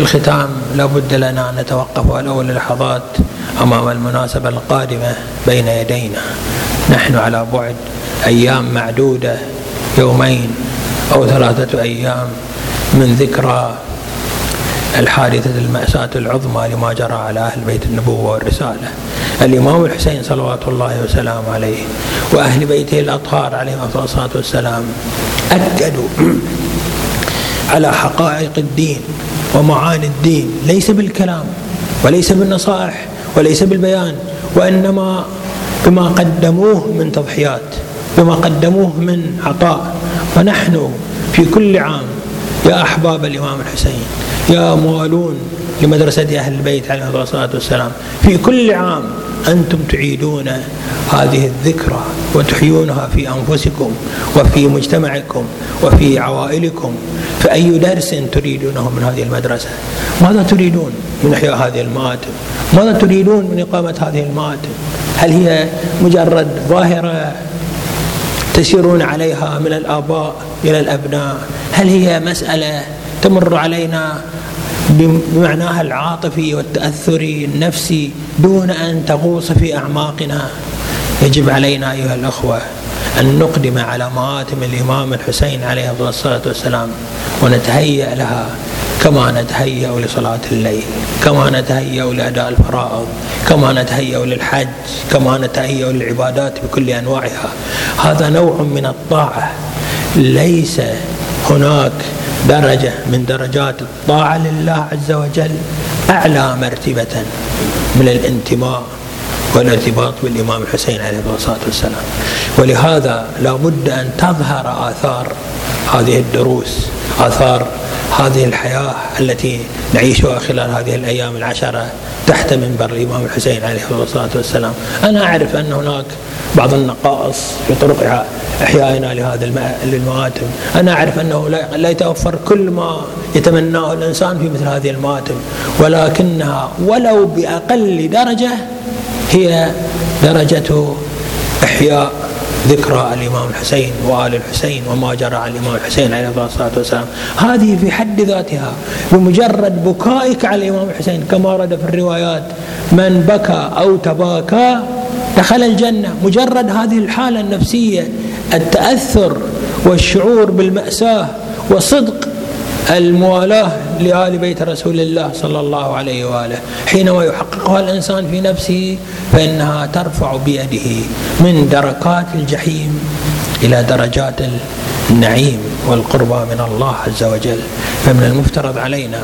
الختام لابد لنا أن نتوقف ولو للحظات أمام المناسبة القادمة بين يدينا. نحن على بعد أيام معدودة يومين أو ثلاثة أيام من ذكرى الحادثة المأساة العظمى لما جرى على أهل بيت النبوة والرسالة. الإمام الحسين صلوات الله وسلامه عليه وأهل بيته الأطهار عليهم الصلاة والسلام أكدوا على حقائق الدين ومعاني الدين. ليس بالكلام وليس بالنصائح وليس بالبيان وإنما بما قدموه من تضحيات بما قدموه من عطاء. ونحن في كل عام يا أحباب الإمام الحسين يا موالون لمدرسة أهل البيت عليه الصلاة والسلام في كل عام أنتم تعيدون هذه الذكرى وتحيونها في أنفسكم وفي مجتمعكم وفي عوائلكم فأي درس تريدونه من هذه المدرسة؟ ماذا تريدون من إحياء هذه المآتم؟ ماذا تريدون من إقامة هذه المآتم؟ هل هي مجرد ظاهرة تسيرون عليها من الآباء إلى الأبناء؟ هل هي مسألة تمر علينا بمعناها العاطفي والتأثري النفسي دون أن تغوص في أعماقنا؟ يجب علينا أيها الأخوة أن نقدم على مآتم الإمام الحسين عليه الصلاة والسلام ونتهيأ لها كما نتهيأ لصلاة الليل كما نتهيأ لأداء الفرائض كما نتهيأ للحج كما نتهيأ للعبادات بكل أنواعها. هذا نوع من الطاعة. ليس هناك درجة من درجات الطاعة لله عز وجل أعلى مرتبة من الانتماء. والارتباط بالإمام الحسين عليه الصلاة والسلام. ولهذا لا بد أن تظهر آثار هذه الدروس آثار هذه الحياة التي نعيشها خلال هذه الأيام العشرة تحت منبر الإمام الحسين عليه الصلاة والسلام. أنا أعرف أن هناك بعض النقائص في طرق إحيائنا لهذا المآتم أنا أعرف أنه لا يتوفر كل ما يتمناه الإنسان في مثل هذه المآتم. ولكنها ولو بأقل درجة هي درجة إحياء ذكرى الإمام الحسين وآل الحسين وما جرى على الإمام الحسين عليه الصلاة والسلام. هذه في حد ذاتها بمجرد بكائك على الإمام الحسين كما ورد في الروايات من بكى أو تباكى دخل الجنة. مجرد هذه الحالة النفسية التأثر والشعور بالمأساة وصدق الموالاة لآل بيت رسول الله صلى الله عليه وآله. حينما يحققها الإنسان في نفسه فإنها ترفع بيده من دركات الجحيم إلى درجات النعيم والقربى من الله عز وجل. فمن المفترض علينا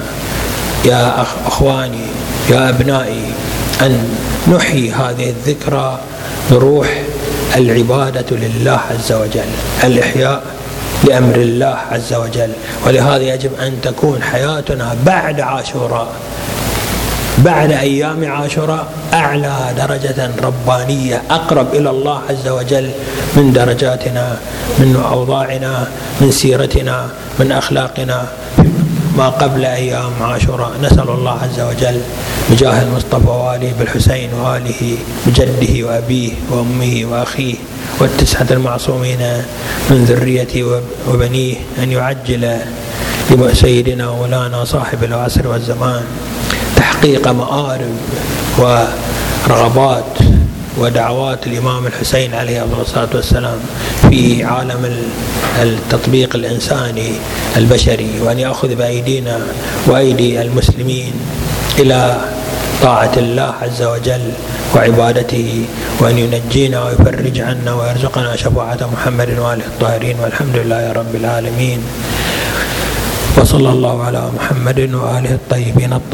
يا أخواني يا أبنائي أن نحيي هذه الذكرى بروح العبادة لله عز وجل. الإحياء لأمر الله عز وجل. ولهذا يجب أن تكون حياتنا بعد عاشوراء. بعد أيام عاشوراء أعلى درجة ربانية أقرب إلى الله عز وجل من درجاتنا من أوضاعنا من سيرتنا من أخلاقنا ما قبل أيام عاشوراء. نسأل الله عز وجل بجاه المصطفى وآله بالحسين وآله بجده وأبيه وأمه وأخيه والتسعة المعصومين من ذريته وبنيه أن يعجل لسيدنا ومولانا صاحب العصر والزمان تحقيق مآرب ورغبات ودعوات الإمام الحسين عليه الصلاة والسلام في عالم التطبيق الإنساني البشري وأن يأخذ بأيدينا وأيدي المسلمين إلى طاعة الله عز وجل وعبادته وأن ينجينا ويفرج عنا ويرزقنا شفاعة محمد وآله الطاهرين والحمد لله رب العالمين. وصلى الله على محمد وآله الطيبين الطاهرين.